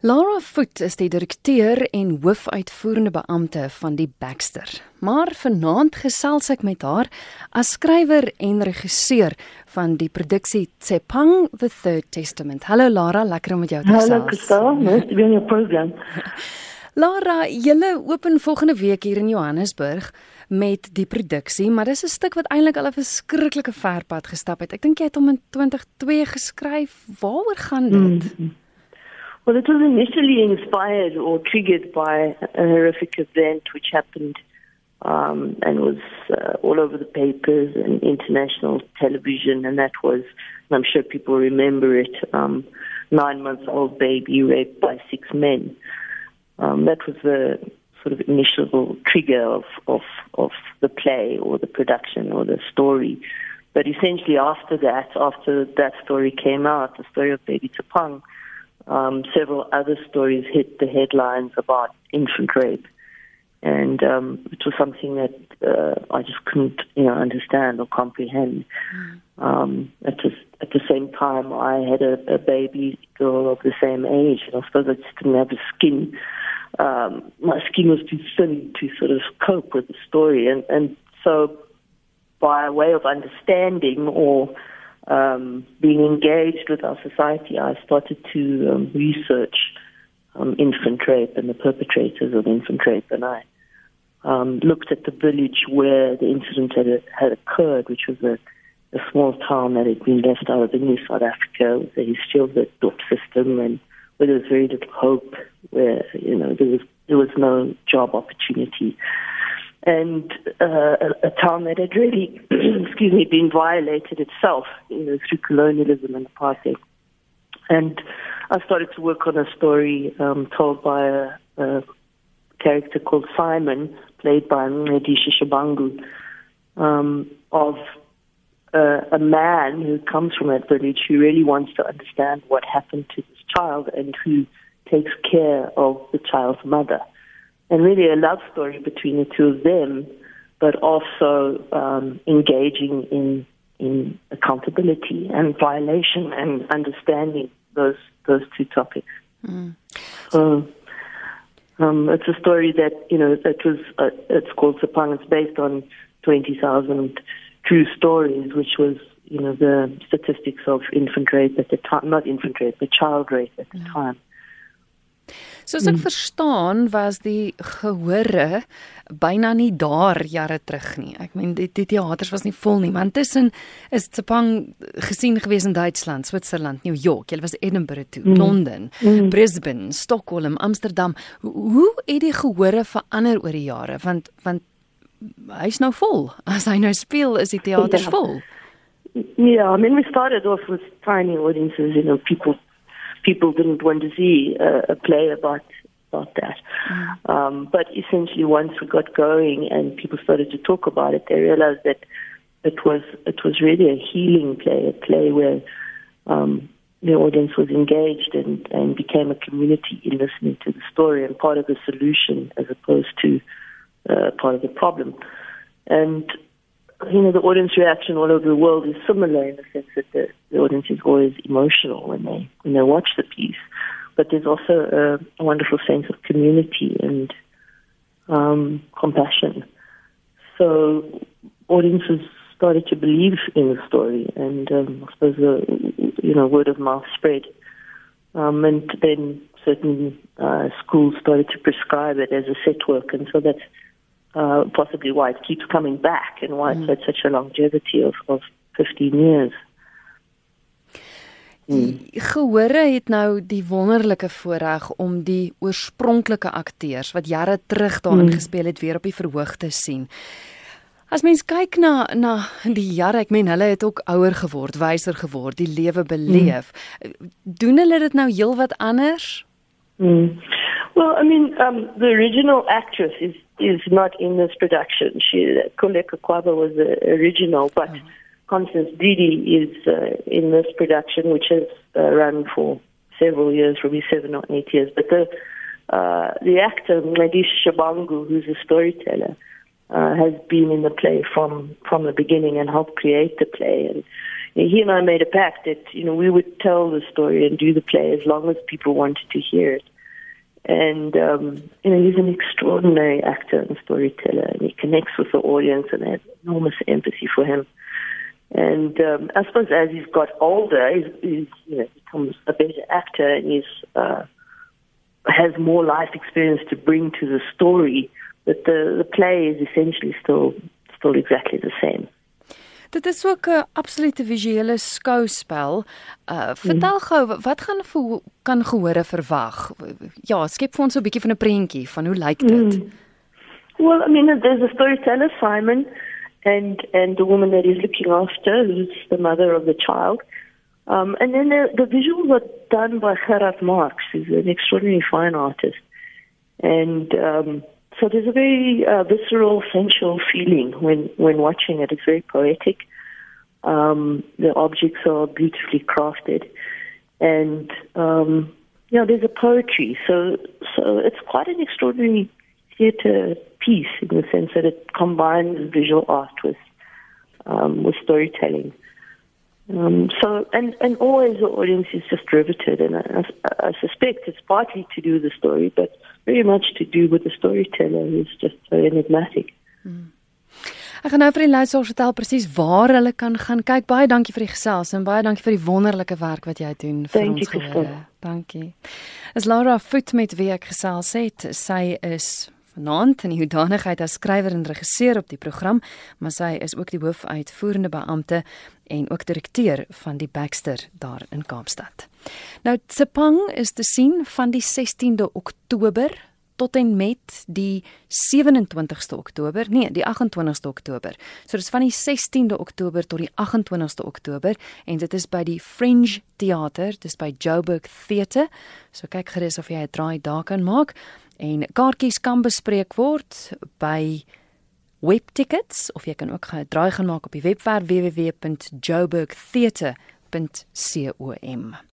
Laura Foot is die direkteur en hoofuitvoerende beampte van die Baxter. Maar vanaand gesels ek met haar as skrywer en regisseur van die produksie Tsepang the Third Testament. Hallo Lara, lekker om met jou te gesels. Hallo Kristal, nice to be on your program. Lara, julle open volgende week hier in Johannesburg met die produksie, maar dis 'n stuk wat eintlik al 'n verskriklike ver pad gestap het. Ek dink jy het hom in 2002 geskryf. Waaroor gaan dit? Mm -hmm. Well, it was initially inspired or triggered by a horrific event which happened um, and was uh, all over the papers and international television, and that was, and I'm sure people remember it, um, nine months old baby raped by six men. Um, that was the sort of initial trigger of, of, of the play or the production or the story. But essentially, after that, after that story came out, the story of Baby Tshepang, um, several other stories hit the headlines about infant rape, and um, it was something that uh, I just couldn't, you know, understand or comprehend. Mm. Um, at, the, at the same time, I had a, a baby girl of the same age, and I suppose I just didn't have the skin. Um, my skin was too thin to sort of cope with the story, and and so by way of understanding or um, being engaged with our society, I started to um, research um, infant rape and the perpetrators of infant rape, and I um, looked at the village where the incident had, had occurred, which was a, a small town that had been left out of the New South Africa with history of the DOP system and where there was very little hope, where you know there was there was no job opportunity and uh, a, a, town that had really, excuse me, been violated itself you know, through colonialism and apartheid. And I started to work on a story um, told by a, a, character called Simon, played by Mncedisi Shabangu, um, of uh, a man who comes from that village who really wants to understand what happened to this child and who takes care of the child's mother and really a love story between the two of them, but also um, engaging in in accountability and violation and understanding those those two topics. Mm. So um, it's a story that you know that was uh, it's called Tshepang. It's based on twenty thousand true stories, which was you know the statistics of infant rape at the time, not infant rape, but child rape at the mm. time. Soos ek hmm. verstaan was die gehore byna nie daar jare terug nie. Ek meen die, die teaters was nie vol nie, want tussen is Tsepang gesien gewees in Duitsland, Switserland, New York, jy was Edinburgh toe, hmm. Londen, hmm. Brisbane, Stockholm, Amsterdam. Hoe, hoe het die gehore verander oor die jare? Want want hy's nou vol. As hy nou speel, is die teaters ja. vol. Yeah, I mean, we started off with tiny audiences, you know, people people didn't want to see a, a play about about that. Mm. Um, but essentially, once we got going and people started to talk about it, they realized that it was it was really a healing play, a play where um, the audience was engaged and, and became a community in listening to the story and part of the solution as opposed to uh, part of the problem. And you know, the audience reaction all over the world is similar in the sense that the, the audience is always emotional when they when they watch the piece, but there's also a, a wonderful sense of community and um, compassion. So audiences started to believe in the story, and um, I suppose the you know word of mouth spread, um, and then certain uh, schools started to prescribe it as a set work, and so that's uh, possibly why it keeps coming back and why mm. it's had such a longevity of, of 15 years. Hmm. Gehore het nou die wonderlike voorreg om die oorspronklike akteurs wat jare terug daarin hmm. gespeel het weer op die verhoog te sien. As mens kyk na na die jare, ek meen hulle het ook ouer geword, wyser geword, die lewe beleef. Hmm. Doen hulle dit nou heelwat anders? Hmm. Well, I mean, um, the original actress is is not in this production. She Kwaba was the original, but mm. Constance Didi is uh, in this production, which has uh, run for several years, probably seven or eight years. But the uh, the actor Mncedisi Shabangu, who's a storyteller, uh, has been in the play from from the beginning and helped create the play. And he and I made a pact that you know we would tell the story and do the play as long as people wanted to hear it. And um, you know, he's an extraordinary actor and storyteller, and he connects with the audience, and I have enormous empathy for him. And um, I suppose as he's got older, he's, he's you know becomes a better actor, and he's uh, has more life experience to bring to the story. But the the play is essentially still still exactly the same. Dit is ook 'n absolute visuele skouspel. Uh vertel mm. gou, wat gaan voel kan gehore verwag? Ja, skep vir ons 'n bietjie van 'n prentjie van hoe lyk dit? Mm. Well, I mean, there's a storyteller, Simon, and and the woman that is looking after, who's the mother of the child. Um, and then the, the visuals are done by Gerard Marx, who's an extraordinarily fine artist. And um, so there's a very uh, visceral, sensual feeling when, when watching it. It's very poetic. Um, the objects are beautifully crafted, and um, you know there's a poetry. So so it's quite an extraordinary theatre piece in the sense that it combines visual art with um, with storytelling. Um, so, and, and always the audience is just riveted, and I, I, suspect it's partly to do with the story, but very much to do with the storyteller who's just so enigmatic. Hmm. Ek gaan nou vir die luisteraars vertel presies waar hulle kan gaan kyk. Baie dankie vir die gesels en baie dankie vir die wonderlike werk wat jy doen vir Thank ons gehoor. Dankie. As Laura Foot met wie ek gesels het, sy is vanaand in die hoedanigheid as skrywer en regisseur op die program, maar sy is ook die hoofuitvoerende beampte en ook direkteur van die Baxter daar in Kaapstad. Nou Tsepang is te sien van die 16de Oktober tot en met die 27ste Oktober, nee, die 28ste Oktober. So dis van die 16de Oktober tot die 28ste Oktober en dit is by die Fringe Theater, dis by Joburg Theatre. So kyk gerus of jy 'n draai daar kan maak en kaartjies kan bespreek word by webtickets of jy kan ook 'n draai gaan maak op die webwerf www.joburgtheatre.com